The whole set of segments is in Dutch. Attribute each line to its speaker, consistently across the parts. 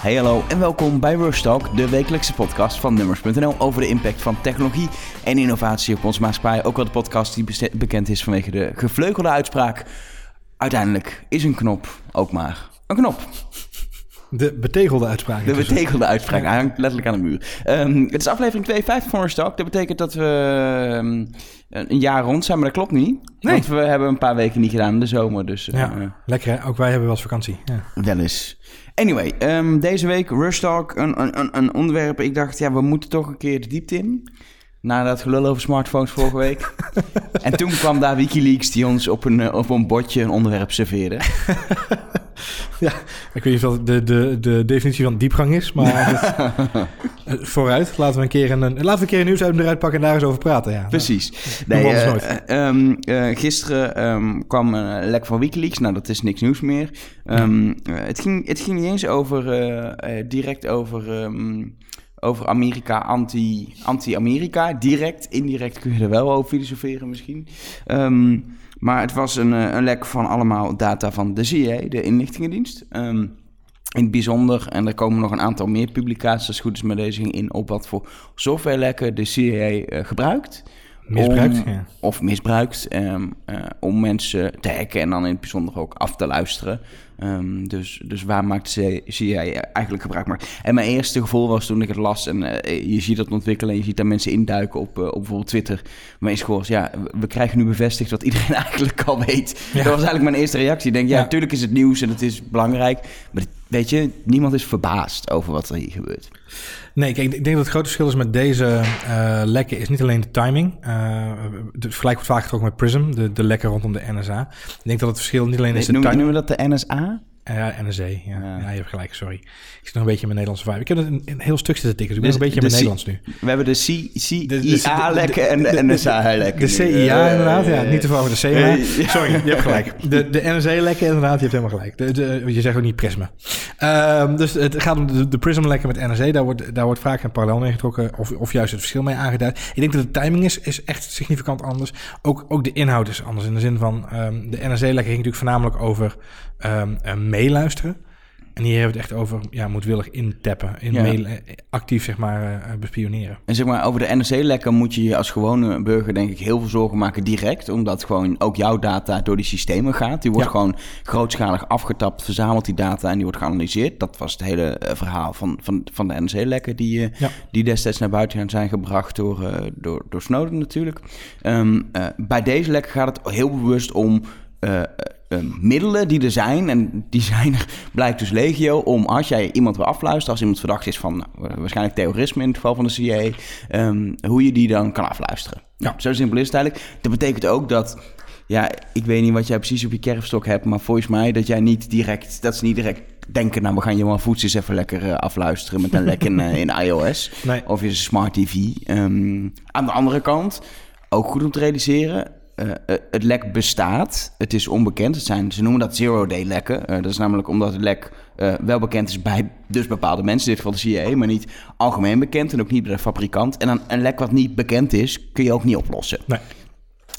Speaker 1: Hey hallo en welkom bij Rush Talk, de wekelijkse podcast van Nummers.nl over de impact van technologie en innovatie op onze maatschappij. Ook wel de podcast die bekend is vanwege de gevleugelde uitspraak. Uiteindelijk is een knop ook maar een knop.
Speaker 2: De betegelde uitspraak.
Speaker 1: De betekende uitspraak hij hangt letterlijk aan de muur. Ehm, het is aflevering 52 van Rush Talk. Dat betekent dat we ehm, een jaar rond zijn, maar dat klopt niet.
Speaker 2: Nee.
Speaker 1: Want we hebben een paar weken niet gedaan in de zomer, dus... eh,
Speaker 2: Ja, lekker hè? Ook wij hebben wel eens vakantie. Ja.
Speaker 1: Wel eens. Anyway, ehm, deze week Rush Talk, een, een, een, een onderwerp. Ik dacht, ja, we moeten toch een keer de diepte in. Na dat gelul over smartphones vorige week. en toen kwam daar Wikileaks die ons op een, eh, op een bordje een onderwerp serveerde.
Speaker 2: ja, ik weet niet of dat de, de, de definitie van diepgang is, maar het- eh, vooruit. Laten we een keer een, laten we een keer een eruit pakken en daar eens over praten. Ja.
Speaker 1: Precies. Nee, ehm, eh, gisteren ehm, kwam een lek van Wikileaks. Nou, dat is niks nieuws meer. Ehm, eh, het, ging, het ging niet eens over, direct over, over Amerika, anti- anti-Amerika. direct, indirect kun je er wel over filosoferen misschien. Ehm, maar het was een, eh, een lek van allemaal data van de CIA, de inlichtingendienst. Ehm, in het bijzonder, en er komen nog een aantal meer publicaties, als goed is met deze in, op wat voor softwarelekken de CIA eh, gebruikt.
Speaker 2: Misbruikt,
Speaker 1: Om-
Speaker 2: ja.
Speaker 1: Of misbruikt ehm, eh, om mensen te hacken en dan in het bijzonder ook af te luisteren. Ehm, dus, dus waar maakt CIA eigenlijk gebruik van? En mijn eerste gevoel was toen ik het las en eh, je ziet dat ontwikkelen en je ziet daar mensen induiken op, eh, op bijvoorbeeld Twitter. Mijn eerste gevoel was, ja, we- krijgen nu bevestigd wat iedereen eigenlijk al weet.
Speaker 2: Ja.
Speaker 1: Dat was eigenlijk mijn eerste reactie. Ik denk, ja,
Speaker 2: Ja.
Speaker 1: natuurlijk is het nieuws en het is belangrijk. Maar dit- weet je, niemand is verbaasd over wat er hier gebeurt.
Speaker 2: Nee, kijk, ik denk dat het grote verschil is met deze eh, lekken is niet alleen de timing. Eh de vergelijk wordt vaak getrokken met Prism, de, de lekken rondom de NSA. Ik denk dat het verschil niet alleen is de timing.
Speaker 1: noemen we dat de NSA?
Speaker 2: Ja, NSA. Ja.
Speaker 1: Ja.
Speaker 2: Ja. je hebt gelijk, sorry. Ik zit nog een beetje in mijn Nederlandse vibe. Ik heb het een, een heel stuk zitten tikken, dus ik ben
Speaker 1: Dus
Speaker 2: nog een beetje in mijn
Speaker 1: C-
Speaker 2: Nederlands nu.
Speaker 1: We hebben de
Speaker 2: de-
Speaker 1: CIA-lekken en de,
Speaker 2: de-
Speaker 1: NSA-lekken.
Speaker 2: De CIA inderdaad, ja, niet te verwarren de CMA.
Speaker 1: Eh.
Speaker 2: Sorry, je hebt gelijk. De, de NSA-lekken inderdaad, je hebt helemaal gelijk. De, de, je zegt ook niet Prisma. Ehm, dus het gaat om de, de Prism-lekken met NSA. Daar wordt, daar wordt vaak een parallel mee getrokken of, of juist het verschil mee aangeduid. Ik denk dat de timing is, is echt significant anders. Ook, ook de inhoud is anders. In de zin van, ehm, de NSA-lekken ging natuurlijk voornamelijk over ehm, eh, meeluisteren. En hier hebben we het echt over ja, moedwillig intappen, in
Speaker 1: Ja.
Speaker 2: mail, eh, actief zeg maar eh, bespioneren.
Speaker 1: En zeg maar, over de NRC-lekken moet je je als gewone burger denk ik heel veel zorgen maken direct. Omdat gewoon ook jouw data door die systemen gaat. Die wordt
Speaker 2: Ja.
Speaker 1: gewoon grootschalig afgetapt, verzamelt die data en die wordt geanalyseerd. Dat was het hele verhaal van, van, van de NRC-lekken die,
Speaker 2: Ja.
Speaker 1: die destijds naar buiten zijn gebracht door, door, door Snowden natuurlijk. Ehm, eh, bij deze lekken gaat het heel bewust om... eh, eh, middelen die er zijn, en die zijn blijkt dus legio, om als jij iemand wil afluisteren, als iemand verdacht is van nou, waarschijnlijk terrorisme in het geval van de CIA, ehm, hoe je die dan kan afluisteren.
Speaker 2: Ja.
Speaker 1: Zo simpel is het eigenlijk. Dat betekent ook dat, ja, ik weet niet wat jij precies op je kerfstok hebt, maar volgens mij dat jij niet direct, dat ze niet direct denken, nou we gaan je wel voetjes even lekker eh, afluisteren met een lek in, eh, in iOS
Speaker 2: Nee.
Speaker 1: of je smart TV. Ehm, aan de andere kant, ook goed om te realiseren, eh, eh, het lek bestaat. Het is onbekend. Het zijn, ze noemen dat zero-day lekken. Eh, dat is namelijk omdat het lek wel bekend is bij dus bepaalde mensen, in dit geval de CIA, maar niet algemeen bekend en ook niet bij de fabrikant. En dan een lek wat niet bekend is, kun je ook niet oplossen.
Speaker 2: Nee.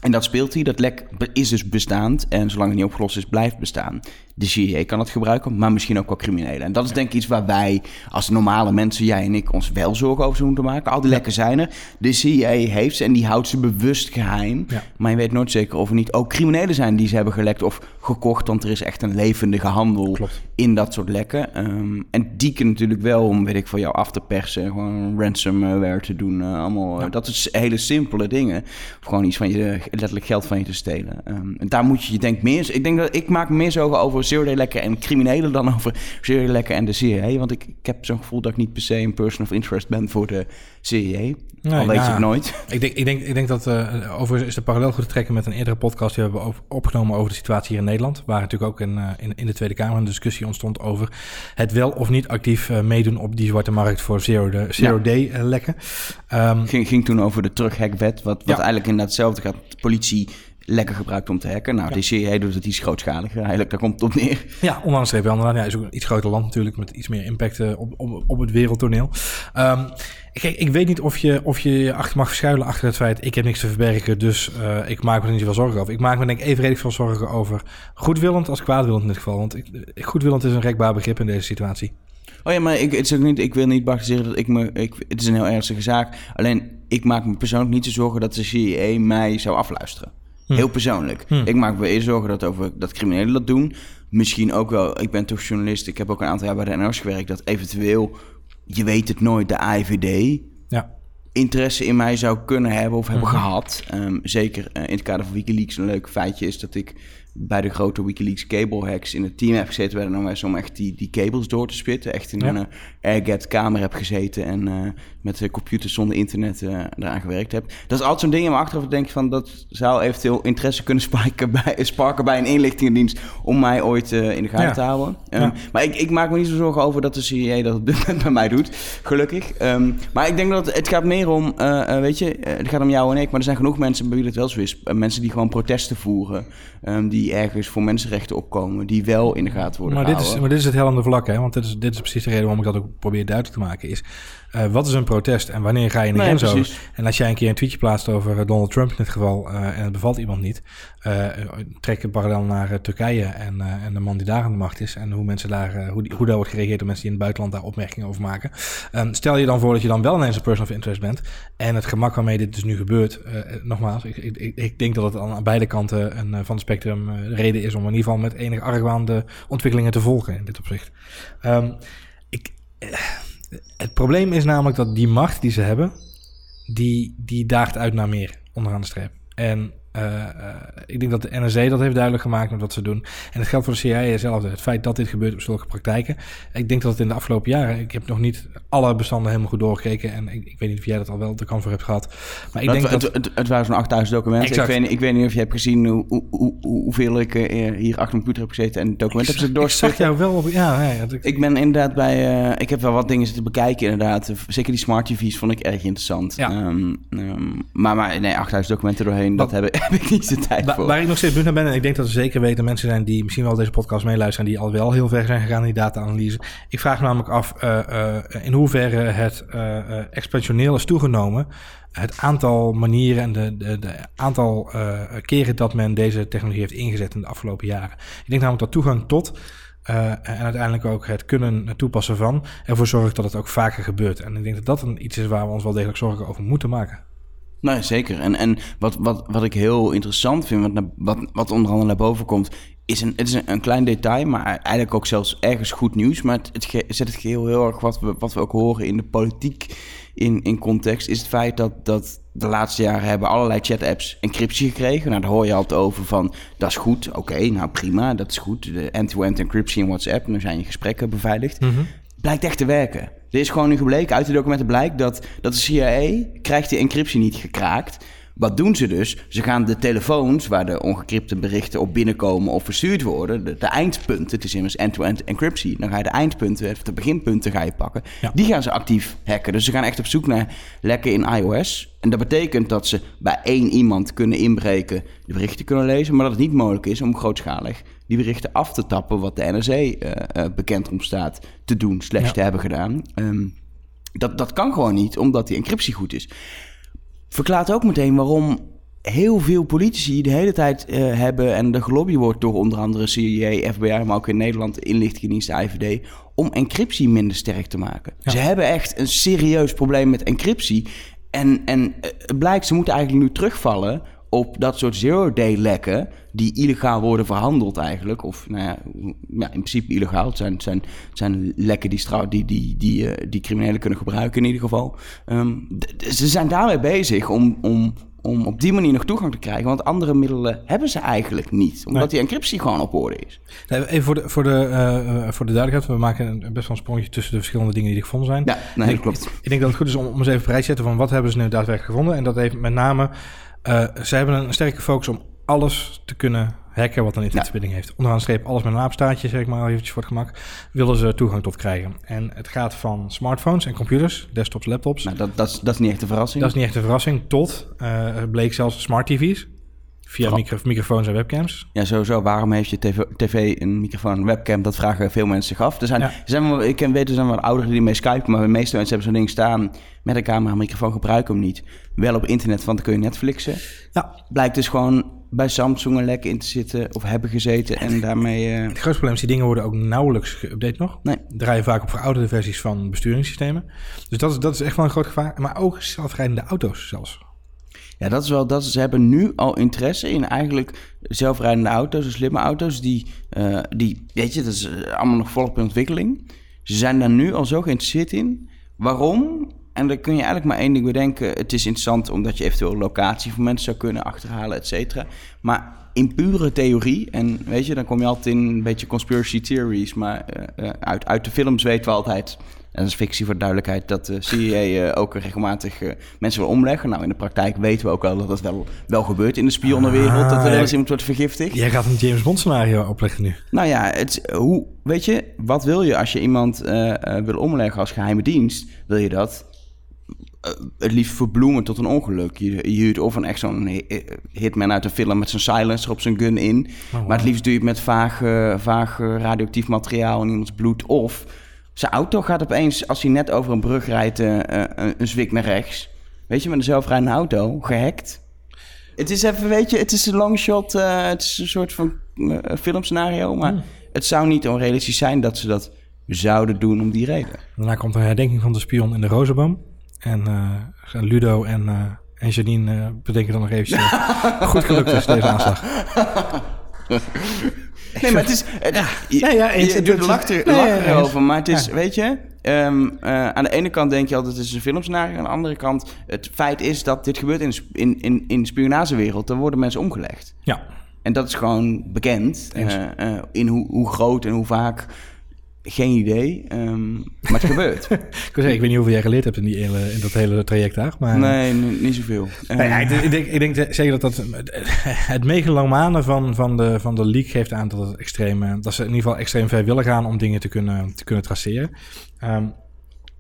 Speaker 1: En dat speelt hij. Dat lek is dus bestaand. En zolang het niet opgelost is, blijft bestaan. De CIA kan het gebruiken, maar misschien ook wel criminelen. En dat is denk ik iets waar wij als normale mensen, jij en ik, ons wel zorgen over moeten maken. Al die lekken zijn er. De CIA heeft ze en die houdt ze bewust geheim.
Speaker 2: Ja.
Speaker 1: Maar je weet nooit zeker of er niet ook criminelen zijn die ze hebben gelekt of gekocht. Want er is echt een levendige handel
Speaker 2: Klopt.
Speaker 1: in dat soort lekken. Ehm, en die kunnen natuurlijk wel om, weet ik, voor jou af te persen. Gewoon ransomware te doen. eh, allemaal. eh,
Speaker 2: Ja.
Speaker 1: Dat is hele simpele dingen. Of gewoon iets van je, letterlijk geld van je te stelen. Ehm, en daar moet je je denk meer... Ik denk dat ik maak me meer zorgen over zero day lekken en criminelen dan over zero day lekken en de CIA. Want ik, ik heb zo'n gevoel dat ik niet per se een person of interest ben voor de CIA. Al weet je
Speaker 2: nou,
Speaker 1: het nooit.
Speaker 2: Ik denk, ik denk, ik denk dat uh, overigens is de parallel goed te trekken met een eerdere podcast die we hebben op- opgenomen over de situatie hier in Nederland. Waar natuurlijk ook in, uh, in, in de Tweede Kamer een discussie ontstond over het wel of niet actief uh, meedoen op die zwarte markt voor zero, de, zero
Speaker 1: Ja.
Speaker 2: day lekken. Um,
Speaker 1: ging, ging toen over de terughackwet, wat, wat
Speaker 2: Ja.
Speaker 1: eigenlijk inderdaad hetzelfde gaat. De politie lekker gebruikt om te hacken. Nou, CIA doet het iets grootschaliger. Eigenlijk, daar komt het op neer.
Speaker 2: Ja, ondanks streep wel. Ja, is ook een iets groter land natuurlijk met iets meer impact uh, op, op, op het wereldtoneel. Um, kijk, ik weet niet of je, of je achter mag verschuilen achter het feit... ik heb niks te verbergen, dus uh, ik maak me er niet zoveel zorgen over. Ik maak me denk ik evenredig veel zorgen over goedwillend als kwaadwillend in dit geval. Want ik, goedwillend is een rekbaar begrip in deze situatie.
Speaker 1: Oh ja, maar ik, het is ook niet, ik wil niet bagatelliseren dat ik me... Ik, het is een heel ernstige zaak. Alleen, ik maak me persoonlijk niet zo zorgen dat de CIA mij zou afluisteren.
Speaker 2: Hm.
Speaker 1: Heel persoonlijk.
Speaker 2: Hm.
Speaker 1: Ik maak me eerder zorgen dat, over, dat criminelen dat doen. Misschien ook wel, ik ben toch journalist. Ik heb ook een aantal jaar bij de NOS gewerkt. Dat eventueel, je weet het nooit, de AIVD
Speaker 2: Ja.
Speaker 1: interesse in mij zou kunnen hebben of hebben
Speaker 2: Mhm.
Speaker 1: gehad. Ehm, zeker eh, in het kader van Wikileaks. Een leuk feitje is dat ik bij de grote Wikileaks cable hacks in het team heb gezeten bij de NOS om echt die, die cables door te spitten. Echt in
Speaker 2: Ja.
Speaker 1: een uh, airgap kamer heb gezeten en eh, met de computers zonder internet eh, eraan gewerkt heb. Dat is altijd zo'n ding in mijn achterhoofd denk ik van dat zou eventueel interesse kunnen sparken bij, sparken bij een inlichtingendienst om mij ooit eh, in de gaten
Speaker 2: Ja.
Speaker 1: te houden. Ehm,
Speaker 2: Ja.
Speaker 1: Maar ik, ik maak me niet zo zorgen over dat de CIA dat op dit moment bij mij doet, gelukkig. Ehm, maar ik denk dat het, gaat meer om, eh, eh, weet je, eh, het gaat om jou en ik, maar er zijn genoeg mensen bij wie het wel zo is. Eh, mensen die gewoon protesten voeren, ehm, die ergens voor mensenrechten opkomen, die wel in de gaten worden
Speaker 2: Maar dit, is,
Speaker 1: gehouden.
Speaker 2: maar dit is het hellende vlak, hè? Want dit is, dit is precies de reden waarom ik dat ook probeer duidelijk te maken. Is, eh, wat is een protest en wanneer ga je in de
Speaker 1: Nee,
Speaker 2: grens over? En als jij een keer een tweetje plaatst over eh, Donald Trump in dit geval... eh, en het bevalt iemand niet... eh, trek een parallel naar eh, Turkije en, eh, en de man die daar aan de macht is... en hoe, mensen daar, hoe, hoe wordt gereageerd door mensen die in het buitenland daar opmerkingen over maken. Ehm, stel je dan voor dat je dan wel ineens een person of interest bent... en het gemak waarmee dit dus nu gebeurt... nogmaals, ik, ik, ik- denk dat het aan beide kanten een, van het spectrum reden is... om in ieder geval met enige argwaan de ontwikkelingen te volgen in dit opzicht. Ehm, ik, het probleem is namelijk dat die macht die ze hebben, die, die daagt uit naar meer onderaan de streep. En eh, eh, ik denk dat de NSA dat heeft duidelijk gemaakt met wat ze doen. En het geldt voor de CIA hetzelfde. Het feit dat dit gebeurt op zulke praktijken. Ik denk dat het in de afgelopen jaren... Ik heb nog niet alle bestanden helemaal goed doorgekeken. En ik, ik weet niet of jij dat al wel de kans voor hebt gehad. Maar ik
Speaker 1: Dat-
Speaker 2: denk dat...
Speaker 1: het, het, het waren zo'n 8000 documenten. Ik weet, ik weet niet of je hebt gezien hoe, hoe, hoe, hoeveel ik eh, hier achter mijn computer heb gezeten en documenten heb zitten
Speaker 2: ik zag jou wel op... Ja, ja, dat-
Speaker 1: Ik ben inderdaad bij. ik heb wel wat dingen zitten bekijken, inderdaad. Zeker die smart TV's vond ik erg interessant.
Speaker 2: Ja.
Speaker 1: Ehm, ehm, maar, maar nee, 8000 documenten doorheen, dat
Speaker 2: Wat-
Speaker 1: heb, heb ik niet de tijd
Speaker 2: Wa-
Speaker 1: voor.
Speaker 2: waar ik nog steeds benieuwd naar ben, en ik denk dat er zeker weten mensen zijn die misschien wel deze podcast meeluisteren, die al wel heel ver zijn gegaan in die data-analyse. Ik vraag me namelijk af eh, eh, in hoeverre het eh, exponentieel is toegenomen. Het aantal manieren en de, de, de aantal keren dat men deze technologie heeft ingezet in de afgelopen jaren. Ik denk namelijk dat toegang tot en uiteindelijk ook het kunnen toepassen van ervoor zorgt dat het ook vaker gebeurt. En ik denk dat dat een, iets is waar we ons wel degelijk zorgen over moeten maken.
Speaker 1: Nee, zeker. En, en wat, wat, wat ik heel interessant vind, wat, wat, wat onder andere naar boven komt, is een, het is een, klein detail, maar eigenlijk ook zelfs ergens goed nieuws. Maar het, het ge- zet het geheel heel erg wat we, wat we ook horen in de politiek in, in context, is het feit dat, dat de laatste jaren hebben allerlei chat-apps encryptie gekregen. Nou, daar hoor je altijd over van, dat is goed, oké, nou prima, dat is goed. De end-to-end encryptie in WhatsApp, dan zijn je gesprekken beveiligd blijkt echt te werken. Er is gewoon nu gebleken, uit de documenten blijkt dat, dat de CIA krijgt die encryptie niet gekraakt. Wat doen ze dus? Ze gaan de telefoons waar de ongecrypte berichten op binnenkomen of verstuurd worden, de, de eindpunten, het is immers end-to-end encryptie, dan ga je de eindpunten, of de beginpunten ga je pakken,
Speaker 2: Ja.
Speaker 1: die gaan ze actief hacken. Dus ze gaan echt op zoek naar lekken in iOS. En dat betekent dat ze bij één iemand kunnen inbreken, de berichten kunnen lezen, maar dat het niet mogelijk is om grootschalig die berichten af te tappen, wat de NRC eh, eh, bekend om staat te doen, slash
Speaker 2: Ja.
Speaker 1: te hebben gedaan. Ehm, dat, dat kan gewoon niet, omdat die encryptie goed is. Verklaart ook meteen waarom heel veel politici de hele tijd eh, hebben... en de gelobby wordt door onder andere CIA, FBI... maar ook in Nederland inlichtingendiensten, IVD... om encryptie minder sterk te maken.
Speaker 2: Ja.
Speaker 1: Ze hebben echt een serieus probleem met encryptie. En, en eh, het blijkt, ze moeten eigenlijk nu terugvallen op dat soort zero-day lekken... die illegaal worden verhandeld eigenlijk. Of nou ja, ja, in principe illegaal. Het zijn, het zijn, het zijn lekken die, die, die, die, eh, die criminelen kunnen gebruiken in ieder geval. Ehm, ze zijn daarmee bezig om, om, om op die manier nog toegang te krijgen. Want andere middelen hebben ze eigenlijk niet. Omdat
Speaker 2: Nee.
Speaker 1: die encryptie gewoon op orde is.
Speaker 2: Nee, Even voor de, voor, de, eh, eh, voor de duidelijkheid, we maken een, best wel een sprongetje tussen de verschillende dingen die ik gevonden zijn.
Speaker 1: Ja, nee,
Speaker 2: ik,
Speaker 1: dat klopt.
Speaker 2: Ik denk dat het goed is om, om eens even prijs te zetten van wat hebben ze nu daadwerkelijk gevonden. En dat heeft met name, eh ze hebben een sterke focus om alles te kunnen hacken wat een internetverbinding heeft. Onderaan de streep alles met een aapstaartje, zeg ik maar eventjes voor het gemak, willen ze toegang tot krijgen. En het gaat van smartphones en computers, desktops, laptops.
Speaker 1: Nou, dat, dat, is, dat is niet echt een verrassing.
Speaker 2: Dat is niet echt een verrassing, tot het bleek zelfs smart tv's. Via
Speaker 1: Vooral-
Speaker 2: micro- microfoons en webcams.
Speaker 1: Ja, sowieso. Waarom heeft je tv, tv een microfoon en webcam? Dat vragen veel mensen zich af. Er zijn,
Speaker 2: Ja.
Speaker 1: er zijn wel, ik ken, weet, er zijn wat ouderen die mee skypen, maar de meeste mensen hebben zo'n ding staan met een camera en microfoon, gebruiken hem niet. Wel op internet, want dan kun je Netflixen.
Speaker 2: Ja,
Speaker 1: Blijkt dus gewoon bij Samsung een lek in te zitten of hebben gezeten en daarmee... eh,
Speaker 2: Het grootste probleem is, die dingen worden ook nauwelijks geüpdate nog.
Speaker 1: Nee.
Speaker 2: Draaien vaak op verouderde versies van besturingssystemen. Dus dat is, dat is echt wel een groot gevaar. Maar ook zelfrijdende auto's zelfs.
Speaker 1: Ja, dat is wel dat ze hebben nu al interesse in eigenlijk zelfrijdende auto's, slimme auto's die, eh, die weet je, dat is eh, allemaal nog volop in ontwikkeling. Ze zijn daar nu al zo geïnteresseerd in. Waarom? En dan kun je eigenlijk maar één ding bedenken. Het is interessant omdat je eventueel locatie voor mensen zou kunnen achterhalen, et cetera. Maar in pure theorie, en weet je, dan kom je altijd in een beetje conspiracy theories, maar eh, uit, uit de films weten we altijd, dat is fictie voor de duidelijkheid, dat de CIA eh, ook regelmatig eh, mensen wil omleggen. Nou, in de praktijk weten we ook wel dat dat wel, wel gebeurt in de spionnenwereld, dat er
Speaker 2: Ah,
Speaker 1: wel eens iemand wordt vergiftigd.
Speaker 2: Jij gaat een James Bond scenario opleggen nu.
Speaker 1: Nou ja, het, hoe, weet je, wat wil je als je iemand eh, wil omleggen als geheime dienst? Wil je dat het liefst verbloemen tot een ongeluk? Je, je huurt of een echt zo'n hi- hitman uit een film met zijn silencer op zijn gun in.
Speaker 2: wow.
Speaker 1: Maar het liefst doe je het met vaag, eh, vaag radioactief materiaal in iemands bloed. Of zijn auto gaat opeens, als hij net over een brug rijdt, eh, eh, een, een zwik naar rechts. Weet je, met een zelfrijdende auto, gehackt. Het is even, weet je, het is een long shot. eh, het is een soort van filmscenario. Maar het zou niet onrealistisch zijn dat ze dat zouden doen om die reden.
Speaker 2: Daarna komt een herdenking van de spion in de Rozenboom. En Ludo en, en Janine bedenken dan nog eventjes... goed gelukt is deze aanslag.
Speaker 1: Nee, maar het is... Het, je,
Speaker 2: Nee, ja,
Speaker 1: je doet er lachen
Speaker 2: nee,
Speaker 1: lachen
Speaker 2: ja, eens.
Speaker 1: erover, maar het is,
Speaker 2: Ja.
Speaker 1: weet je... ehm, eh, aan de ene kant denk je altijd het is een filmscenario. Aan de andere kant, het feit is dat dit gebeurt in, in, in, in de spionagewereld. Dan worden mensen omgelegd.
Speaker 2: Ja,
Speaker 1: En dat is gewoon bekend. Eh, eh, in hoe, hoe groot en hoe vaak, geen idee. ehm, maar het gebeurt.
Speaker 2: ik, zeggen, ik weet niet hoeveel jij geleerd hebt in, die hele, in dat hele traject daar. Maar,
Speaker 1: nee, niet zoveel.
Speaker 2: Nee, ja, ik, denk- ik, denk, ik denk zeker dat dat het megalomanen van, van, de, van de leak geeft aan dat, het extreem, eh, dat ze in ieder geval extreem ver willen gaan om dingen te kunnen, te kunnen traceren. Ehm,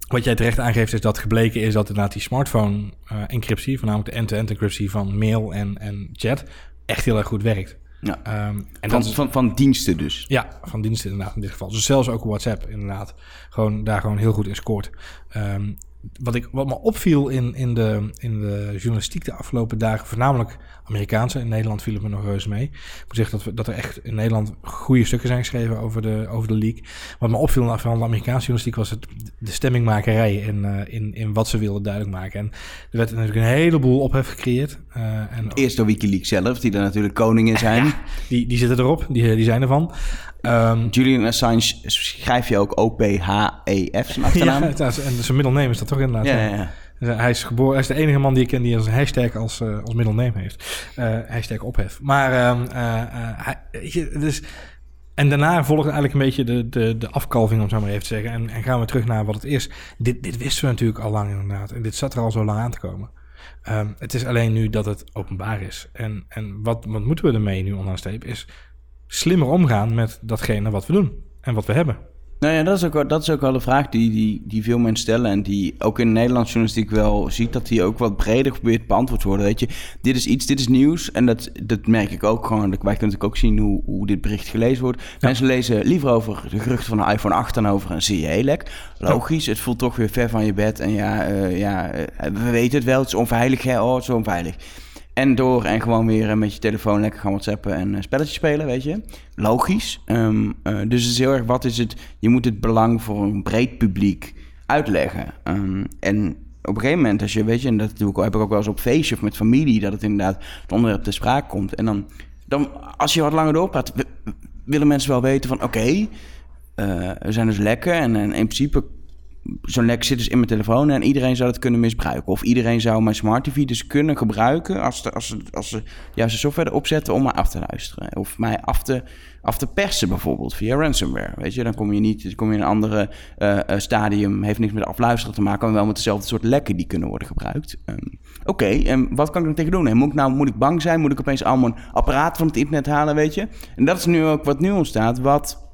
Speaker 2: wat jij terecht aangeeft is dat gebleken is dat inderdaad die smartphone eh, encryptie, voornamelijk de end-to-end encryptie van mail en, en chat, echt heel erg goed werkt.
Speaker 1: Ja.
Speaker 2: Ehm, en
Speaker 1: Van,
Speaker 2: is,
Speaker 1: van, van diensten dus.
Speaker 2: ja, van diensten inderdaad in dit geval. Dus zelfs ook WhatsApp inderdaad. Gewoon daar gewoon heel goed in scoort. Ehm, wat, ik, wat me opviel in, in, de, in de journalistiek de afgelopen dagen, voornamelijk Amerikaanse. In Nederland viel het me nog reuze mee. Ik moet zeggen dat, we, dat er echt in Nederland goede stukken zijn geschreven over de, over de leak. Wat me opviel in de Amerikaanse journalistiek was het, de stemmingmakerij in, eh, in, in wat ze wilden duidelijk maken. En er werd natuurlijk een heleboel ophef gecreëerd. Eh, en
Speaker 1: Eerst door Wikileaks zelf, die er natuurlijk koningen zijn.
Speaker 2: die, die zitten erop, die, die zijn ervan. Ehm,
Speaker 1: Julian Assange schrijf je ook O-P-H-E-F, zijn achternaam.
Speaker 2: Ja, is- en zijn middelneem is dat toch inderdaad?
Speaker 1: Ja,
Speaker 2: ja. Dus Hij is geboren, hij is de enige man die ik ken die als een hashtag als, eh, als middelneem heeft. Eh, hashtag ophef. Maar, eh, eh, hij, weet je, dus, en daarna volgt eigenlijk een beetje de, de, de afkalving, om zo maar even te zeggen. En, en gaan we terug naar wat het is. Dit, dit wisten we natuurlijk al lang inderdaad. En dit zat er al zo lang aan te komen. Ehm, het is alleen nu dat het openbaar is. En, en wat, wat moeten we ermee nu onderaan is slimmer omgaan met datgene wat we doen en wat we hebben.
Speaker 1: Nou ja, dat is ook, wel- dat is ook wel de vraag die, die, die veel mensen stellen. En die ook in de Nederlandse journalistiek wel ziet dat die ook wat breder probeert beantwoord te worden. Weet je, dit is iets, dit is nieuws. En dat, dat merk ik ook gewoon. Wij kunnen natuurlijk ook zien hoe, hoe dit bericht gelezen wordt. Mensen lezen liever over de geruchten van de iPhone 8 dan over een CIA-lek. Logisch, het voelt toch weer ver van je bed. En ja, eh, ja eh, we weten het wel, het is onveilig. Hè? Oh, het is onveilig. En door en gewoon weer eh, met je telefoon lekker gaan whatsappen en eh, spelletjes spelen, weet je. Logisch. Ehm, eh, dus het is heel erg, wat is het? Je moet het belang voor een breed publiek uitleggen. Ehm, en op een gegeven moment, als je, weet je, en dat doe ik, heb ik ook wel eens op feestje of met familie, dat het inderdaad het onderwerp ter sprake komt. En dan, dan als je wat langer doorpraat, willen mensen wel weten van, oké, er zijn dus lekken en, en in principe zo'n lek zit dus in mijn telefoon en iedereen zou het kunnen misbruiken. Of iedereen zou mijn smart TV dus kunnen gebruiken als, de, als, ze, als ze juist de software erop zetten om mij af te luisteren. Of mij af te, af te persen bijvoorbeeld via ransomware. Weet je, dan kom je niet, dan kom je in een andere eh, eh, stadium, heeft niks met afluisteren te maken, maar wel met dezelfde soort lekken die kunnen worden gebruikt. Ehm, Oké, en wat kan ik er tegen doen? En moet ik nou moet ik bang zijn? Moet ik opeens allemaal een apparaat van het internet halen, weet je? En dat is nu ook wat nu ontstaat, wat...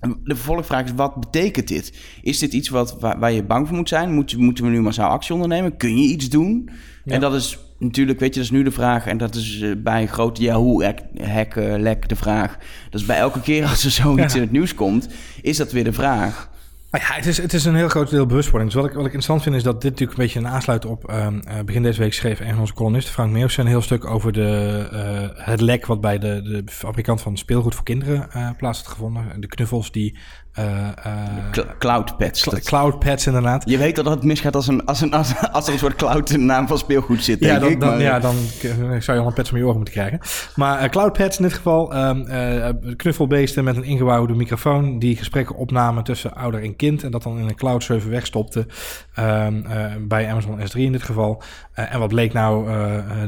Speaker 1: De vervolgvraag is, wat betekent dit? Is dit iets wat, waar, waar je bang voor moet zijn? Moet, moeten we nu massaal actie ondernemen? Kun je iets doen?
Speaker 2: Ja.
Speaker 1: En dat is natuurlijk, weet je, dat is nu de vraag. En dat is eh, bij grote Yahoo-hack, lek de vraag. Dat is bij elke keer als er zoiets
Speaker 2: Ja.
Speaker 1: in het nieuws komt, is dat weer de vraag.
Speaker 2: Nou ja, het is, het is een heel groot deel bewustwording. Dus wat ik, wat ik interessant vind is dat dit natuurlijk een beetje een aansluit op... Um, uh, begin deze week schreef een van onze columnisten, Frank Meeuws... een heel stuk over de, uh, het lek wat bij de, de fabrikant van speelgoed voor kinderen uh, plaats had gevonden. De knuffels die
Speaker 1: uh, cloud pads.
Speaker 2: Cl cloud pads, inderdaad.
Speaker 1: Je weet dat het misgaat als, een, als, een, als, als er een soort cloud in de naam van speelgoed zit.
Speaker 2: Ja, dan,
Speaker 1: ik,
Speaker 2: dan, ja, dan zou je al een pads om je oren moeten krijgen. Maar uh, cloud pads in dit geval, um, knuffelbeesten met een ingebouwde microfoon die gesprekken opnamen tussen ouder en kind en dat dan in een cloud server wegstopte um, bij Amazon S3 in dit geval. en wat bleek nou,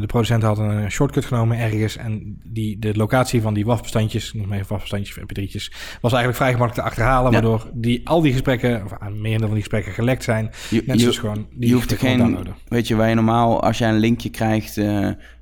Speaker 2: de producenten hadden een shortcut genomen ergens en die, de locatie van die WAF-bestandjes, nog meer WAF-bestandjes of mp3'tjes, was eigenlijk vrij gemakkelijk te achterhalen ja. waardoor die, al die gesprekken, of aan meer van die gesprekken gelekt zijn.
Speaker 1: Je,
Speaker 2: gewoon die
Speaker 1: je hoeft er geen, weet je, waar je normaal, als jij een linkje krijgt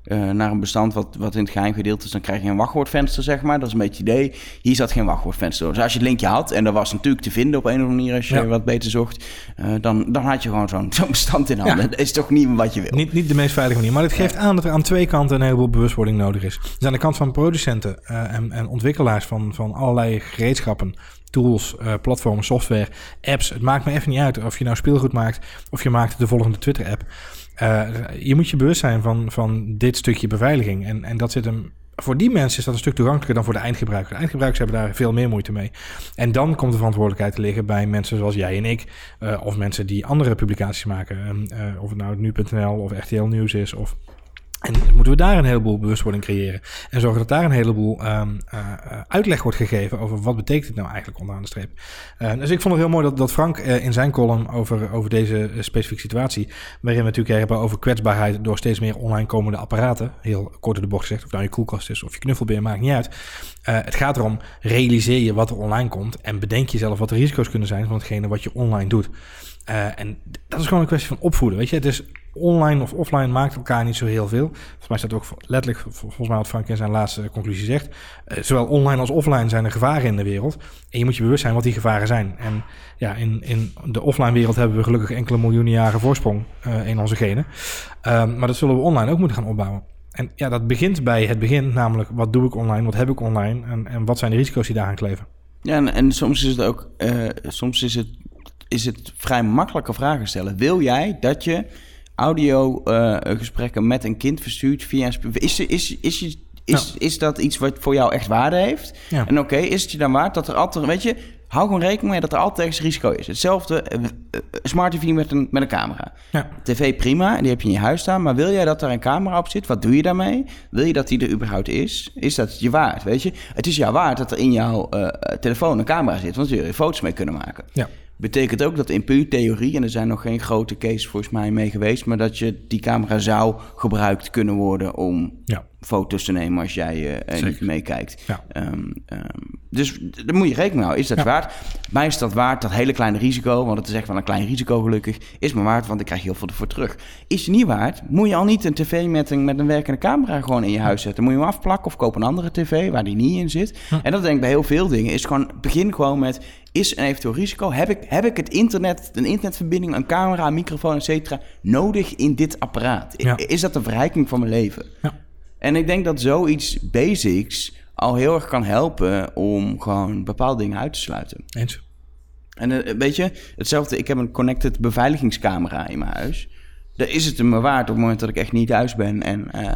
Speaker 1: uh, uh, naar een bestand wat, wat in het geheim gedeeld is, dan krijg je een wachtwoordvenster, zeg maar. Dat is een beetje het idee. Hier zat geen wachtwoordvenster. Dus als je het linkje had, en dat was natuurlijk te vinden op een of andere manier als je ja. wat beter zocht, uh, dan, dan had je gewoon zo'n zo'n bestand in handen. Ja. Dat is toch niet wat je wil.
Speaker 2: Niet, niet de meest veilige manier. Maar het geeft aan dat er aan twee kanten een heleboel bewustwording nodig is. Dus aan de kant van producenten en, en ontwikkelaars van, van allerlei gereedschappen tools, uh, platformen, software, apps. Het maakt me even niet uit of je nou speelgoed maakt of je maakt de volgende Twitter-app. Uh, je moet je bewust zijn van, van dit stukje beveiliging. En, en dat zit hem. Voor die mensen is dat een stuk toegankelijker dan voor de eindgebruiker. De eindgebruikers hebben daar veel meer moeite mee. En dan komt de verantwoordelijkheid te liggen bij mensen zoals jij en ik. Uh, of mensen die andere publicaties maken. Uh, of het nou nu.nl of RTL Nieuws is of en moeten we daar een heleboel bewustwording creëren. En zorgen dat daar een heleboel um, uh, uitleg wordt gegeven over wat betekent het nou eigenlijk onderaan de streep. Uh, dus ik vond het heel mooi dat, dat Frank uh, in zijn column over, over deze specifieke situatie, waarin we natuurlijk hebben over kwetsbaarheid door steeds meer online komende apparaten, heel kort in de bocht gezegd, of nou je koelkast is of je knuffelbeer, maakt niet uit. het gaat erom, realiseer je wat er online komt en bedenk jezelf wat de risico's kunnen zijn van hetgene wat je online doet. En dat is gewoon een kwestie van opvoeden. Weet je, het is online of offline maakt elkaar niet zo heel veel. Volgens mij staat ook letterlijk, volgens mij wat Frank in zijn laatste conclusie zegt. Uh, zowel online als offline zijn er gevaren in de wereld. En je moet je bewust zijn wat die gevaren zijn. En ja, in, in de offline wereld hebben we gelukkig enkele miljoenen jaren voorsprong uh, in onze genen. maar dat zullen we online ook moeten gaan opbouwen. En ja, dat begint bij het begin, namelijk wat doe ik online, wat heb ik online en, en wat zijn de risico's die daaraan kleven.
Speaker 1: Ja, en, en soms is het ook, soms is het is het vrij makkelijke vragen stellen. Wil jij dat je audio uh, gesprekken met een kind verstuurt via een... Is, is, is, is, is, is dat iets wat voor jou echt waarde heeft? Ja. En oké, okay, is het je dan waard dat er altijd... Weet je, hou gewoon rekening mee dat er altijd ergens risico is. Hetzelfde, uh, smart TV met een, met een camera.
Speaker 2: Ja.
Speaker 1: TV prima, die heb je in je huis staan. Maar wil jij dat er een camera op zit? Wat doe je daarmee? Wil je dat die er überhaupt is? Is dat je waard, weet je? Het is jou waard dat er in jouw uh, telefoon een camera zit. Want je er foto's mee kunnen maken.
Speaker 2: Ja.
Speaker 1: Betekent ook dat in puur theorie, en er zijn nog geen grote cases volgens mij mee geweest, maar dat je die camera zou gebruikt kunnen worden om
Speaker 2: ja.
Speaker 1: foto's te nemen als jij uh, niet meekijkt.
Speaker 2: Ja.
Speaker 1: Um, um, dus daar moet je rekening mee houden. Is dat ja. waard? Mij is dat waard, dat hele kleine risico, want het is echt wel een klein risico gelukkig, is me waard, want ik krijg heel veel ervoor terug. Is het niet waard, moet je al niet een tv met een, met een werkende camera gewoon in je huis zetten. Moet je hem afplakken of koop een andere tv waar die niet in zit.
Speaker 2: Hm.
Speaker 1: En dat denk ik bij heel veel dingen, is gewoon, begin gewoon met, is een eventueel risico? Heb ik, heb ik het internet, een internetverbinding, een camera, een microfoon, et cetera, nodig in dit apparaat?
Speaker 2: Ja.
Speaker 1: Is dat een verrijking van mijn leven?
Speaker 2: Ja.
Speaker 1: En ik denk dat zoiets basics al heel erg kan helpen om gewoon bepaalde dingen uit te sluiten.
Speaker 2: Eens.
Speaker 1: En uh, weet je, hetzelfde, ik heb een connected beveiligingscamera in mijn huis. Daar is het me waard op het moment dat ik echt niet thuis ben en uh,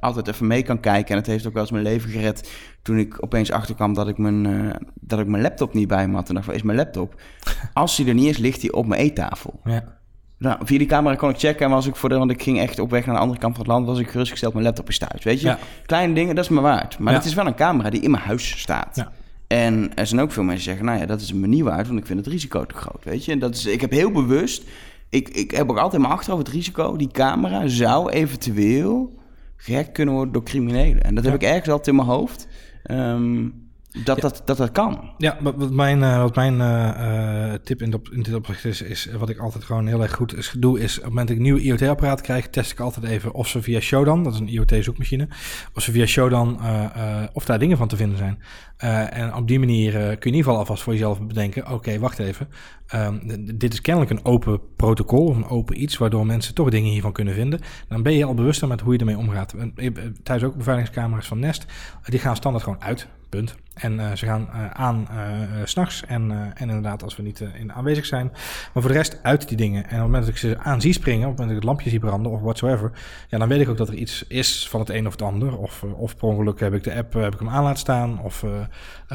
Speaker 1: altijd even mee kan kijken. En het heeft ook wel eens mijn leven gered toen ik opeens achterkwam dat ik mijn, uh, dat ik mijn laptop niet bij me had. En dacht, is mijn laptop? Als die er niet is, ligt die op mijn eettafel.
Speaker 2: Ja.
Speaker 1: Nou, via die camera kon ik checken en was ik voor de, want ik ging echt op weg naar de andere kant van het land, was ik gerustgesteld, mijn laptop is thuis. Weet je,
Speaker 2: ja.
Speaker 1: kleine dingen, dat is me waard. Maar het is wel een camera die in mijn huis staat.
Speaker 2: Ja.
Speaker 1: En er zijn ook veel mensen die zeggen, nou ja, dat is me niet waard, want ik vind het risico te groot. Weet je, en dat is, ik heb heel bewust, ik, ik heb ook altijd in mijn achterhoofd het risico, die camera zou eventueel gehackt kunnen worden door criminelen. En dat heb ik ergens altijd in mijn hoofd. ehm, dat, dat, dat dat kan.
Speaker 2: Ja, wat, mijn, wat mijn uh, uh, tip in, in dit opzicht is, is wat ik altijd gewoon heel erg goed is, doe, is op het moment dat ik een nieuw IoT-apparaat krijg, test ik altijd even of ze via Shodan, dat is een IoT-zoekmachine, of ze via Shodan, of daar dingen van te vinden zijn. en op die manier kun je in ieder geval alvast voor jezelf bedenken, oké, okay, wacht even, um, dit is kennelijk een open protocol, of een open iets, waardoor mensen toch dingen hiervan kunnen vinden. Dan ben je al bewuster met hoe je ermee omgaat. Thuis ook beveiligingscamera's van Nest, die gaan standaard gewoon uit punt. En uh, ze gaan uh, aan uh, s'nachts en, en inderdaad als we niet in aanwezig zijn. Maar voor de rest uit die dingen. En op het moment dat ik ze aan zie springen, op het moment dat ik het lampje zie branden of whatsoever, ja, dan weet ik ook dat er iets is van het een of het ander. Of, of per ongeluk heb ik de app heb ik hem aan laten staan. Of,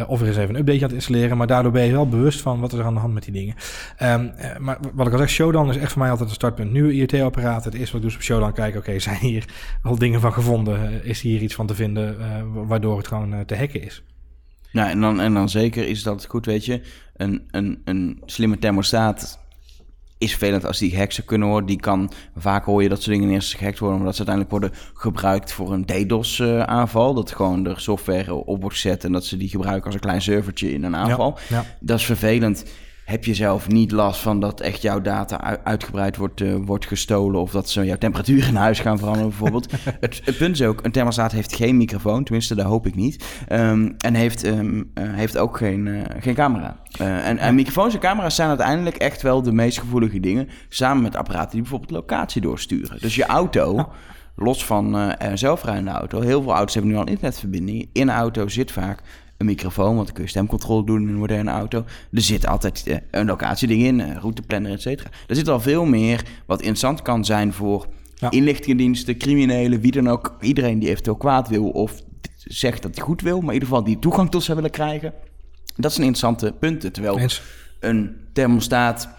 Speaker 2: of er is even een update aan het installeren. Maar daardoor ben je wel bewust van wat er aan de hand met die dingen. Um, maar wat ik al zeg, Showdown is echt voor mij altijd een startpunt. Nieuwe IoT-apparaten. Het eerste wat ik doe is op Showdown kijken. Oké, zijn hier al dingen van gevonden? Is hier iets van te vinden waardoor het gewoon te hacken is?
Speaker 1: Ja, en dan, en dan zeker is dat goed, weet je. Een, een, een slimme thermostaat is vervelend als die gehackt zou kunnen worden. Die kan, vaak hoor je dat soort dingen eerst gehackt worden... omdat ze uiteindelijk worden gebruikt voor een DDoS-aanval. dat gewoon de software op wordt gezet... en dat ze die gebruiken als een klein servertje in een aanval. ja. Dat is vervelend heb je zelf niet last van dat echt jouw data uitgebreid wordt, uh, wordt gestolen of dat ze jouw temperatuur in huis gaan veranderen bijvoorbeeld. het, het, punt is ook, een thermostaat heeft geen microfoon, tenminste dat hoop ik niet. Um, en heeft, um, uh, heeft ook geen, uh, geen camera. en, en microfoons en camera's zijn uiteindelijk echt wel de meest gevoelige dingen, samen met apparaten die bijvoorbeeld locatie doorsturen. Dus je auto... Los van uh, zelfrijdende auto. Heel veel auto's hebben nu al internetverbinding. In een auto zit vaak een microfoon, want dan kun je stemcontrole doen in een moderne auto. Er zit altijd uh, een locatieding in, uh, routeplanner, et cetera. Er zit al veel meer wat interessant kan zijn voor ja. inlichtingendiensten, criminelen, wie dan ook. Iedereen die eventueel kwaad wil of zegt dat hij goed wil, maar in ieder geval die toegang tot zou willen krijgen. Dat zijn interessante punten. Terwijl een thermostaat,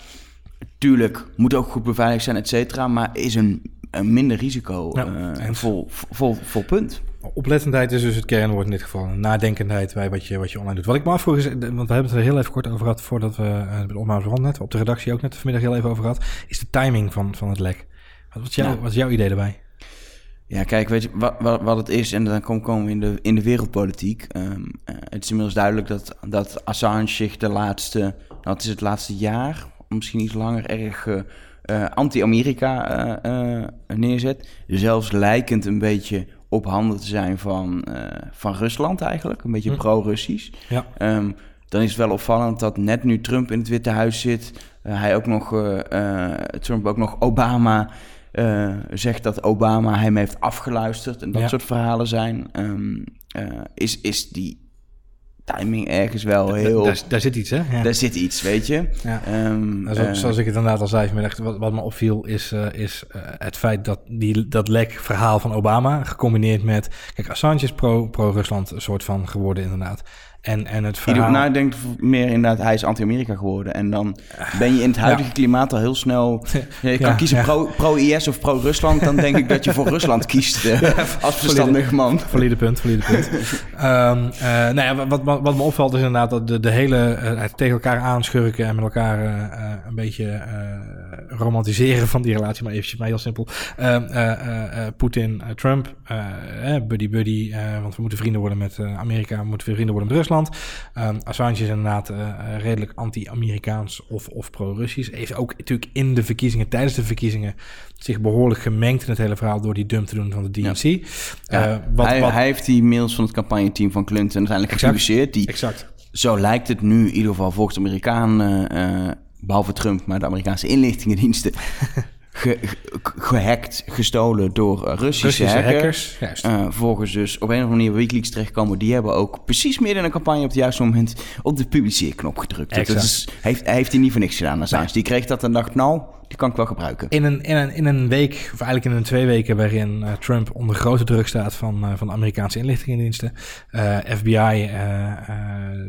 Speaker 1: natuurlijk, moet ook goed beveiligd zijn, et cetera, maar is een, een minder risico ja, uh, vol, vol, vol punt.
Speaker 2: Oplettendheid is dus het kernwoord in dit geval. Nadenkendheid bij wat je, wat je online doet. Wat ik me afvroeg is, want we hebben het er heel even kort over gehad voordat we uh, net, op de redactie ook net vanmiddag heel even over gehad, is de timing van, van het lek. Wat is, jouw, wat is jouw idee daarbij?
Speaker 1: Ja, kijk, weet je wat, wat, wat het is, en dan komen we in de, in de wereldpolitiek. Um, uh, het is inmiddels duidelijk dat, dat Assange zich de laatste, nou, het is het laatste jaar, misschien iets langer, erg uh, anti-Amerika neerzet. Zelfs lijkend een beetje op handen te zijn van, uh, van Rusland eigenlijk. Een beetje hm. pro-Russisch. Ja. Um, dan is het wel opvallend dat net nu Trump in het Witte Huis zit... Uh, hij ook nog, uh, Trump ook nog Obama zegt dat Obama hem heeft afgeluisterd... en dat soort verhalen zijn. Um, is, is die timing ergens wel heel...
Speaker 2: Daar, daar zit iets, hè?
Speaker 1: Ja. Daar zit iets, weet je. Ja.
Speaker 2: Um, zoals ik het inderdaad al zei vanmiddag, wat, wat me opviel is, uh, is uh, het feit dat die, dat lek verhaal van Obama, gecombineerd met... Kijk, Assange is pro-Rusland pro een soort van geworden inderdaad. En, en het verhaal...
Speaker 1: Nou, ik denk meer inderdaad, hij is anti-Amerika geworden. En dan ben je in het huidige klimaat al heel snel... Je kan kiezen pro-IS of pro-Rusland. Dan denk ik dat je voor Rusland kiest uh, als verstandig man.
Speaker 2: Valide punt, valide punt. um, uh, nou ja, wat, wat, wat, me opvalt is inderdaad dat de, de hele... Uh, tegen elkaar aanschurken en met elkaar een beetje romantiseren van die relatie. Maar eventjes maar heel simpel. Ehm, Poetin, Trump, buddy-buddy. want we moeten vrienden worden met Amerika. We moeten vrienden worden met Rusland. Um, Assange is inderdaad uh, redelijk anti-Amerikaans of, of pro-Russisch. Heeft ook natuurlijk in de verkiezingen, tijdens de verkiezingen, zich behoorlijk gemengd in het hele verhaal door die dump te doen van de DNC. Ja.
Speaker 1: Uh, wat, hij, wat... hij, heeft die mails van het campagneteam van Clinton uiteindelijk gepubliceerd. Die, exact. Zo lijkt het nu, in ieder geval volgens de Amerikanen, behalve Trump, maar de Amerikaanse inlichtingendiensten. ge, gehackt, gestolen door uh, Russische, hackers. hackers uh, volgens dus op een of andere manier Wikileaks terechtkomen. Die hebben ook precies midden in een campagne op het juiste moment op de publiceerknop gedrukt. Dat is, heeft, hij heeft hij niet voor niks gedaan. Assange. Nee. Die kreeg dat en dacht, nou, die kan ik wel gebruiken.
Speaker 2: In een, in een, in een week, of eigenlijk in een twee weken, waarin uh, Trump onder grote druk staat van, uh, van de Amerikaanse inlichtingendiensten. Uh, FBI,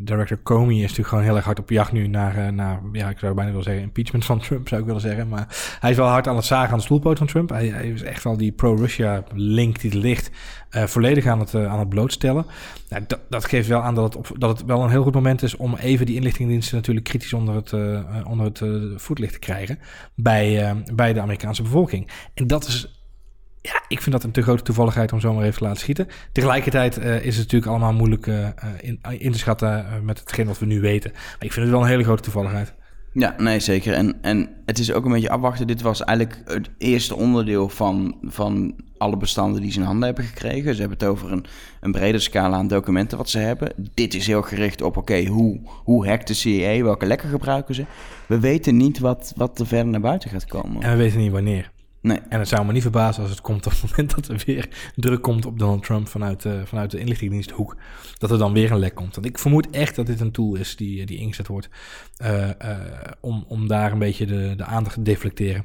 Speaker 2: Director Comey is natuurlijk gewoon heel erg hard op jacht nu naar, naar, ja, ik zou bijna willen zeggen, impeachment van Trump, zou ik willen zeggen. Maar hij is wel hard aan het zagen aan de stoelpoot van Trump. Hij, hij is echt wel die pro-Russia link die ligt, volledig aan het, aan het blootstellen. Nou, dat, dat, geeft wel aan dat het, dat het wel een heel goed moment is om even die inlichtingendiensten natuurlijk kritisch onder het, onder het voetlicht te krijgen. Bij bij, de Amerikaanse bevolking. En dat is ja, ik vind dat een te grote toevalligheid om zomaar even te laten schieten. Tegelijkertijd is het natuurlijk allemaal moeilijk in, in, te schatten met hetgeen wat we nu weten. Maar ik vind het wel een hele grote toevalligheid.
Speaker 1: Ja, nee, zeker. En, en het is ook een beetje afwachten. Dit was eigenlijk het eerste onderdeel van, van alle bestanden die ze in handen hebben gekregen. Ze hebben het over een, een brede scala aan documenten wat ze hebben. Dit is heel gericht op, oké, hoe, hoe hackt de CIA? Welke lekken gebruiken ze? We weten niet wat, wat er verder naar buiten gaat komen.
Speaker 2: En we weten niet wanneer.
Speaker 1: Nee.
Speaker 2: En het zou me niet verbazen als het komt op het moment dat er weer druk komt op Donald Trump vanuit, uh, vanuit de inlichtingendiensthoek. Dat er dan weer een lek komt. Want ik vermoed echt dat dit een tool is die, die ingezet wordt uh, uh, om, om daar een beetje de, de aandacht te deflecteren.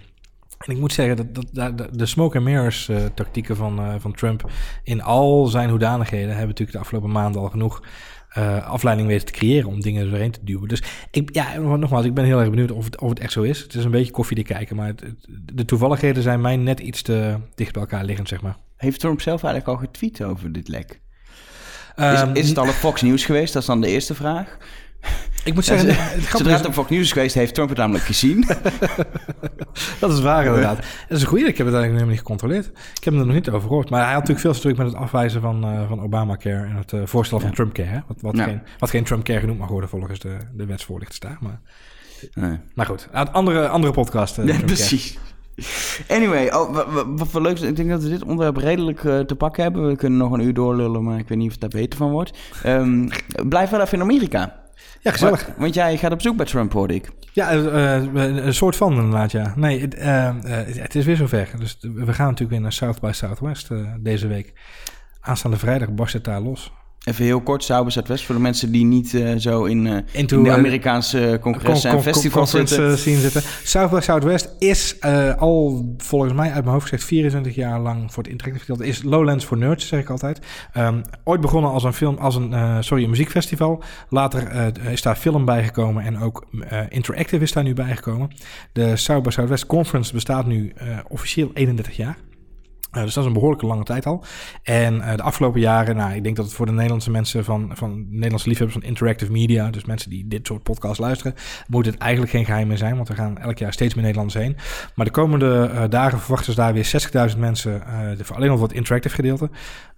Speaker 2: En ik moet zeggen dat, dat, de smoke and mirrors uh, tactieken van, van Trump in al zijn hoedanigheden hebben natuurlijk de afgelopen maanden al genoeg uh, afleiding weten te creëren om dingen erheen te duwen. Dus ik, ja, nogmaals, ik ben heel erg benieuwd of het, of het echt zo is. Het is een beetje koffie te kijken, maar het, de toevalligheden zijn mij net iets te dicht bij elkaar liggend, zeg maar.
Speaker 1: Heeft Trump zelf eigenlijk al getweet over dit lek? Um, is, is het al op Fox News geweest? Dat is dan de eerste vraag.
Speaker 2: Ik moet zeggen,
Speaker 1: ja, zodra het op Fox News is geweest, heeft Trump het namelijk gezien.
Speaker 2: dat is waar inderdaad. Dat is een goede. Ik heb het eigenlijk helemaal niet gecontroleerd. Ik heb hem er nog niet over gehoord. Maar hij had natuurlijk veel te druk met het afwijzen van, uh, van Obamacare en het uh, voorstel van ja. Trumpcare. Hè? Wat, wat, ja. geen, wat geen Trumpcare genoemd mag worden volgens de, de wetsvoorlichters daar. Maar, nee. maar goed, andere, andere podcast. Uh,
Speaker 1: ja, precies. Anyway, oh, wat, wat, leuk is, ik denk dat we dit onderwerp redelijk uh, te pakken hebben. We kunnen nog een uur doorlullen, maar ik weet niet of het daar beter van wordt. Um, blijf wel even in Amerika.
Speaker 2: Ja, gezellig.
Speaker 1: Want, want, jij gaat op zoek bij Trump, hoorde ik.
Speaker 2: Ja, uh, een soort van inderdaad, ja. Nee, het, het is weer zover. Dus we gaan natuurlijk weer naar South by Southwest deze week. Aanstaande vrijdag barst het daar los.
Speaker 1: Even heel kort, Sauber Zuidwest, voor de mensen die niet uh, zo in, uh, Into, in de Amerikaanse congressen en festivals zitten.
Speaker 2: zien zitten. South Southwest is uh, al volgens mij uit mijn hoofd gezegd 24 jaar lang voor het interactive gedeelte. Is Lowlands for Nerds, zeg ik altijd. Um, ooit begonnen als een film, als een, sorry, een muziekfestival. Later is daar film bijgekomen en ook interactive is daar nu bijgekomen. De South by Southwest Conference bestaat nu officieel 31 jaar. Uh, dus dat is een behoorlijke lange tijd al. En uh, de afgelopen jaren, nou, ik denk dat het voor de Nederlandse mensen van, van Nederlandse liefhebbers van interactive media, dus mensen die dit soort podcasts luisteren, moet het eigenlijk geen geheim meer zijn, want er gaan elk jaar steeds meer Nederlanders heen. Maar de komende uh, dagen verwachten ze daar weer 60.000 mensen, alleen al voor het interactive gedeelte.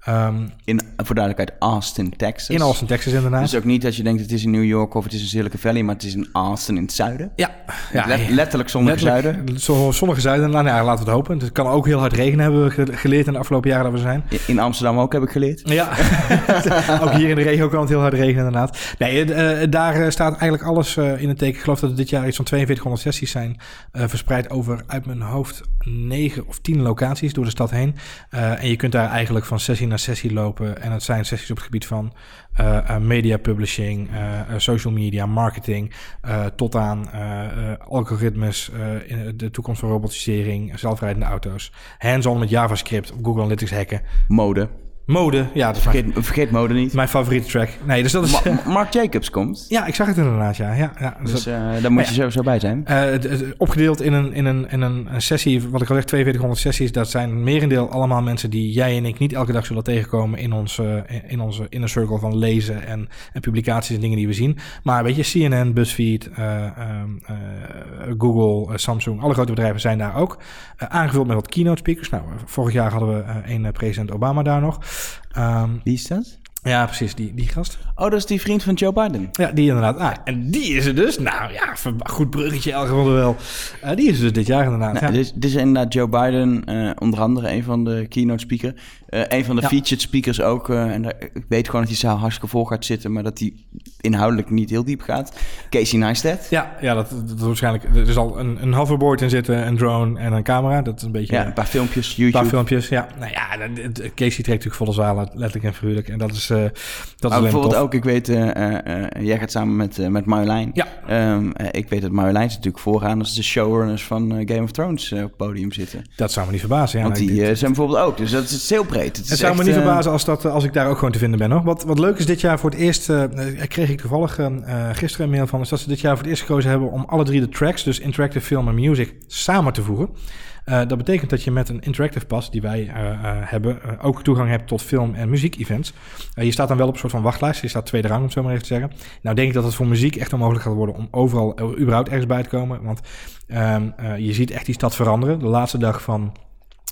Speaker 1: Um, in, voor duidelijkheid, Austin, Texas.
Speaker 2: In Austin, Texas inderdaad.
Speaker 1: Dus ook niet dat je denkt het is in New York of het is in Silicon Valley, maar het is in Austin in het zuiden.
Speaker 2: Ja. ja
Speaker 1: Let, letterlijk zonnige zuiden.
Speaker 2: Zonnige zuiden, nou, laten we het hopen. Het kan ook heel hard regenen, hebben we geleerd in de afgelopen jaren dat we zijn.
Speaker 1: In Amsterdam ook, heb ik geleerd.
Speaker 2: Ja, ook hier in de regio kan het heel hard regenen inderdaad. Nee, uh, daar staat eigenlijk alles uh, in het teken. Ik geloof dat er dit jaar iets van 4200 sessies zijn uh, verspreid over uit mijn hoofd 9 of 10 locaties door de stad heen. en je kunt daar eigenlijk van sessie naar sessie lopen. En het zijn sessies op het gebied van uh, media publishing, uh, social media, marketing, tot aan algoritmes, in de toekomst van robotisering, zelfrijdende auto's, hands-on met JavaScript, Google Analytics hacken.
Speaker 1: Mode.
Speaker 2: Mode, ja.
Speaker 1: Vergeet, vergeet mode niet.
Speaker 2: Mijn favoriete track. Nee, dus dat is...
Speaker 1: Ma Mark Jacobs komt.
Speaker 2: Ja, ik zag het inderdaad, ja. ja, ja.
Speaker 1: Dus, dus uh, daar moet je sowieso bij zijn.
Speaker 2: Uh, het, opgedeeld in een, in, een, in een sessie, wat ik al zeg, 4200 sessies. Dat zijn merendeel allemaal mensen die jij en ik niet elke dag zullen tegenkomen in onze, in onze inner circle van lezen en, en publicaties en dingen die we zien. Maar weet je, CNN, BuzzFeed, uh, Google, Samsung, alle grote bedrijven zijn daar ook. aangevuld met wat keynote speakers. Nou, vorig jaar hadden we een president Obama daar nog.
Speaker 1: Um, Wie is dat?
Speaker 2: Ja, precies, die, die gast.
Speaker 1: Oh, dat is die vriend van Joe Biden.
Speaker 2: Ja, die inderdaad. Ah, en die is er dus. Nou ja, goed bruggetje, elke geval wel. Uh, die is er dus dit jaar inderdaad. Nou,
Speaker 1: ja. dit, dit, is inderdaad Joe Biden, uh, onder andere een van de keynote speakers. Uh, een van de ja. featured speakers ook. en daar, ik weet gewoon dat hij zaal hartstikke vol gaat zitten, maar dat hij inhoudelijk niet heel diep gaat. Casey Neistat.
Speaker 2: Ja, ja dat, dat waarschijnlijk. Er is al een, een hoverboard in zitten, een drone en een camera. Dat is een beetje.
Speaker 1: Ja, een paar filmpjes, YouTube. Een
Speaker 2: paar filmpjes, ja. Nou ja, Casey trekt natuurlijk volle zalen, letterlijk en figuurlijk. En dat is. dat
Speaker 1: is bijvoorbeeld ook, ik weet, jij gaat samen met, met Marjolein.
Speaker 2: Ja.
Speaker 1: Um, ik weet dat Marjolein natuurlijk vooraan als de showrunners van Game of Thrones op podium zitten.
Speaker 2: Dat zou me niet verbazen. Ja,
Speaker 1: Want die zijn bijvoorbeeld ook, dus dat is heel breed.
Speaker 2: Het, het zou echt, me niet verbazen als, dat, als ik daar ook gewoon te vinden ben. Hoor. Wat, wat leuk is dit jaar voor het eerst, kreeg ik toevallig gisteren een mail van, is dat ze dit jaar voor het eerst gekozen hebben om alle drie de tracks, dus interactive film en music, samen te voegen. Uh, dat betekent dat je met een interactive pass die wij uh, uh, hebben ook toegang hebt tot film- en muziek-events. je staat dan wel op een soort van wachtlijst. Je staat tweede rang, om het zo maar even te zeggen. Nou denk ik dat het voor muziek echt onmogelijk gaat worden om overal überhaupt ergens bij te komen. Want um, je ziet echt die stad veranderen. De laatste dag van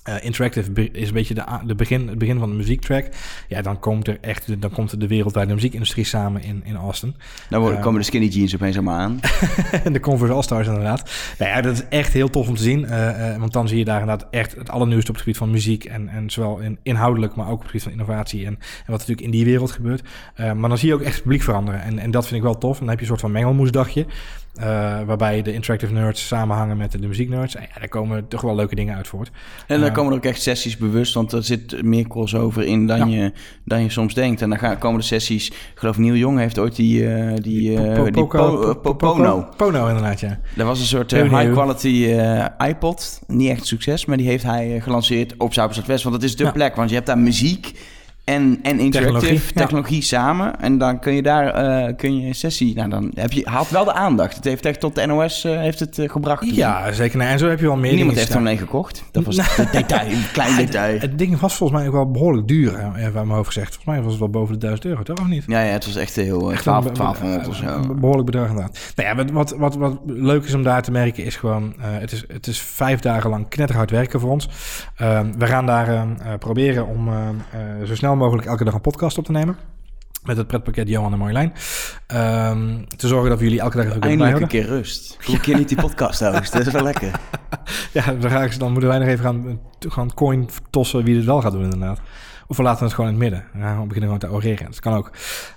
Speaker 2: uh, interactive is een beetje de, de begin, het begin van de muziektrack. Ja, dan komt er echt dan komt er de wereldwijde muziekindustrie samen in, in Austin.
Speaker 1: Dan worden, uh, komen de skinny jeans opeens allemaal aan.
Speaker 2: en de Converse All-Stars inderdaad. Nou ja, dat is echt heel tof om te zien. Uh, want dan zie je daar inderdaad echt het allernieuwste op het gebied van muziek. En, en zowel in, inhoudelijk, maar ook op het gebied van innovatie. En, en wat natuurlijk in die wereld gebeurt. maar dan zie je ook echt het publiek veranderen. En, en dat vind ik wel tof. En dan heb je een soort van mengelmoesdagje. Uh, waarbij de interactive nerds samenhangen met de, muzieknerds. En ja, daar komen toch wel leuke dingen uit voort.
Speaker 1: En daar komen er ook echt sessies bewust, want er zit meer crossover in dan, je, dan je soms denkt. En dan gaan, komen de sessies, ik geloof Neil Jong heeft ooit die, uh, die, die Pono.
Speaker 2: Pono inderdaad, ja.
Speaker 1: Dat was een soort high quality iPod. Niet echt succes, maar die heeft hij gelanceerd op Zuid-West. Want dat is de plek, want je hebt daar muziek en, en interactive technologie, technologie samen. En dan kun je daar uh, kun je een sessie. Nou, dan heb je haalt wel de aandacht. Het heeft echt tot de NOS uh, eh, heeft het uh, gebracht.
Speaker 2: Ja, zeker. Nee, en zo heb je wel meer.
Speaker 1: Niemand heeft er alleen gekocht. Dat was een detail, een klein detail.
Speaker 2: Het, het, ding was volgens mij ook wel behoorlijk duur. Hè, waar mijn hoofd gezegd. Volgens mij was het wel boven de 1000 euro, toch of niet?
Speaker 1: Ja, ja het was echt heel echt 12, 1200 of zo.
Speaker 2: behoorlijk bedrag inderdaad. Nou ja, wat, wat, wat leuk is om daar te merken is gewoon. het, is, het is vijf dagen lang knetterhard werken voor ons. Ehm, we gaan daar proberen om zo snel mogelijk elke dag een podcast op te nemen. Met het pretpakket Johan en Marjolein. Um, te zorgen dat we jullie elke dag even
Speaker 1: kunnen Eindelijk een keer rust. Hoe een keer niet die podcast host. Dat is wel lekker.
Speaker 2: ja, dan, ga ik, dan moeten wij nog even gaan, gaan coin tossen wie het wel gaat doen inderdaad. Of we laten het gewoon in het midden. Ja, we beginnen gewoon te oreren. Dat kan ook.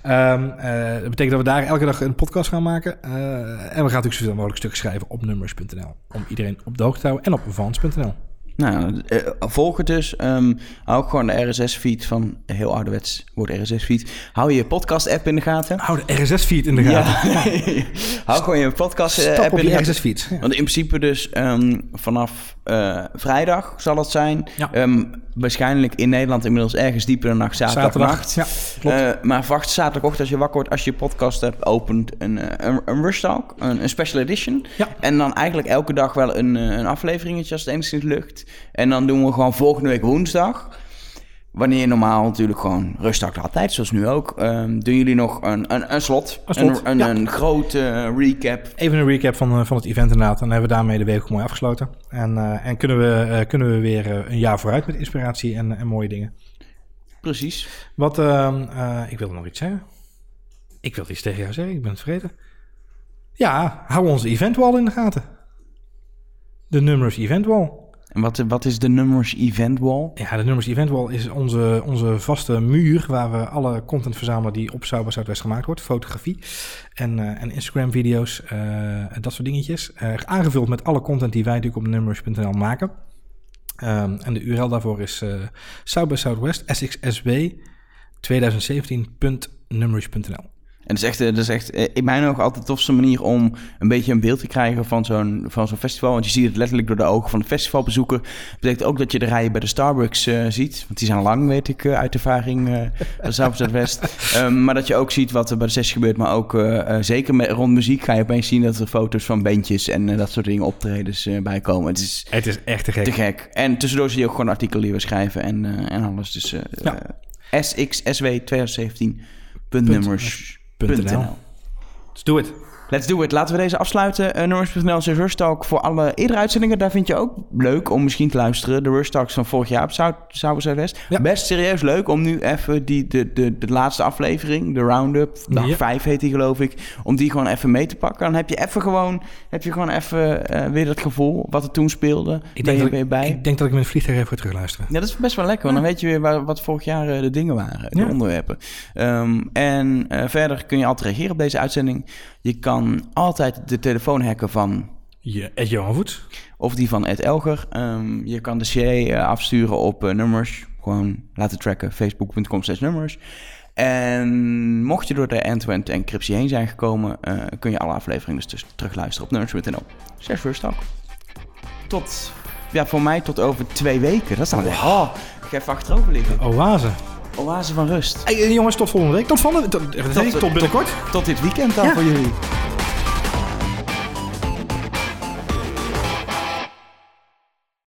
Speaker 2: Um, uh, dat betekent dat we daar elke dag een podcast gaan maken. Uh, en we gaan natuurlijk zoveel mogelijk stukken schrijven op nummers.nl. Om iedereen op de hoogte te houden. En op vans.nl.
Speaker 1: Nou, eh, volg het dus. Um, hou gewoon de RSS-feed van heel ouderwets wordt RSS-feed. Hou je podcast-app in de gaten.
Speaker 2: Hou de RSS-feed in de gaten.
Speaker 1: Ja. hou gewoon je podcast-app
Speaker 2: in de gaten. RSS-feed.
Speaker 1: Want in principe dus um, vanaf uh, vrijdag zal het zijn. Ja. Um, waarschijnlijk in Nederland inmiddels ergens dieper dan nacht, zaterdag.
Speaker 2: Ja, klopt. Uh,
Speaker 1: maar wacht zaterdagochtend als je wakker wordt, als je podcast hebt, opent een, een, een Rush Talk, een, een, special edition. En dan eigenlijk elke dag wel een, een afleveringetje als het enigszins lukt. En dan doen we gewoon volgende week woensdag. Wanneer je normaal natuurlijk gewoon rustig altijd, zoals nu ook, um, doen jullie nog een, een, een slot. Een, slot, een, een, grote recap.
Speaker 2: Even een recap van, uh, van het event inderdaad. Dan hebben we daarmee de week mooi afgesloten. En, uh, en kunnen, we, uh, kunnen we weer een jaar vooruit met inspiratie en, en mooie dingen.
Speaker 1: Precies.
Speaker 2: Wat, ehm, ik wilde nog iets zeggen. Ik wilde iets tegen jou zeggen, ik ben het vergeten. Ja, hou onze event wall in de gaten. De nummers event wall.
Speaker 1: En wat, wat is de Numbers Event Wall?
Speaker 2: Ja, de Numbers Event Wall is onze, onze vaste muur waar we alle content verzamelen die op Sauber Zuidwest gemaakt wordt. Fotografie en, uh, en Instagram video's, uh, dat soort dingetjes. Uh, aangevuld met alle content die wij natuurlijk op numbers.nl maken. Um, en de URL daarvoor is uh, South Southwest, SXSW 2017.numbers.nl.
Speaker 1: En dat is echt, dat is echt eh, in mijn ogen altijd de tofste manier om een beetje een beeld te krijgen van zo'n, van zo'n festival. Want je ziet het letterlijk door de ogen van de festivalbezoeker. Dat betekent ook dat je de rijen bij de Starbucks uh, ziet. Want die zijn lang, weet ik, uh, uit ervaring uh, Zuid-West. um, maar dat je ook ziet wat er bij de sessie gebeurt. Maar ook zeker met, rond muziek ga je opeens zien dat er foto's van bandjes en dat soort dingen optredens bij komen. Het is,
Speaker 2: het is echt te gek.
Speaker 1: te gek. En tussendoor zie je ook gewoon artikelen die we schrijven en, en alles. Dus ja. SXSW 2017. Nummers.
Speaker 2: Let's do it.
Speaker 1: Let's do it. Laten we deze afsluiten. Uh, Nummers.nl is Rush Talk voor alle eerdere uitzendingen. Daar vind je ook leuk om misschien te luisteren. De Rush Talks van vorig jaar op Zuid West. Ja. Best serieus leuk om nu even die, de, de, de laatste aflevering, de Roundup, dag ja. 5 heet die geloof ik, om die gewoon even mee te pakken. Dan heb je even gewoon, heb je gewoon even uh, weer dat gevoel wat er toen speelde.
Speaker 2: Ik denk, dat ik, bij. ik denk dat ik mijn vliegtuig even terug luisteren.
Speaker 1: Ja, dat is best wel lekker. Want dan weet je weer waar, wat vorig jaar uh, de dingen waren, de onderwerpen. Um, en verder kun je altijd reageren op deze uitzending. Je kan altijd de telefoon hacken van...
Speaker 2: Je, Ed Johan Voet.
Speaker 1: Of die van Ed Elger. Um, je kan de CA uh, afsturen op uh, nummers. Gewoon laten tracken. Facebook.com slash nummers. En mocht je door de end-to-end encryptie heen zijn gekomen... Uh, kun je alle afleveringen dus terugluisteren op nummers.nl. Slash first talk. Tot... Ja, voor mij tot over twee weken. Dat is dan... Oh, oh ik ga even achterover liggen.
Speaker 2: Oase.
Speaker 1: Oase van rust.
Speaker 2: Hey, jongens, tot volgende week. Tot, volgende, tot, tot, tot, tot binnenkort.
Speaker 1: Tot dit weekend dan ja. voor jullie.